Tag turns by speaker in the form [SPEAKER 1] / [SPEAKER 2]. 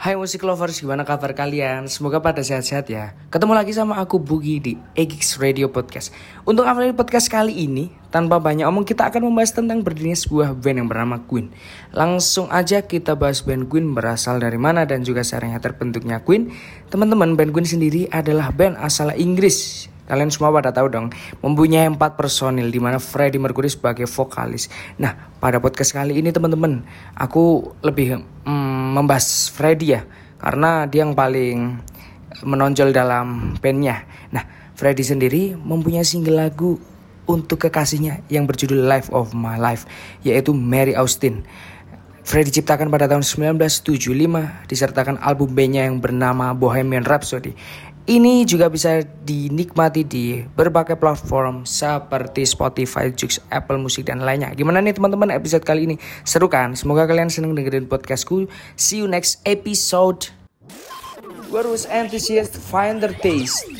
[SPEAKER 1] Hai musik lovers, gimana kabar kalian? Semoga pada sehat-sehat ya. Ketemu lagi sama aku Bugi di Egix Radio Podcast. Untuk awal podcast kali ini, tanpa banyak omong kita akan membahas tentang berdirinya sebuah band yang bernama Queen. Langsung aja kita bahas band Queen berasal dari mana dan juga sejarahnya terbentuknya Queen. Teman-teman, band Queen sendiri adalah band asal Inggris Kalian semua pada tahu dong, mempunyai empat personil di mana Freddie Mercury sebagai vokalis. Nah, pada podcast kali ini teman-teman, aku lebih mm, membahas Freddie ya, karena dia yang paling menonjol dalam bandnya. Nah, Freddie sendiri mempunyai single lagu untuk kekasihnya yang berjudul Life of My Life, yaitu Mary Austin. Freddie diciptakan pada tahun 1975 disertakan album bandnya yang bernama Bohemian Rhapsody ini juga bisa dinikmati di berbagai platform seperti Spotify, Jux, Apple Music dan lainnya. Gimana nih teman-teman episode kali ini? Seru kan? Semoga kalian seneng dengerin podcastku. See you next episode. Where was enthusiast find their taste?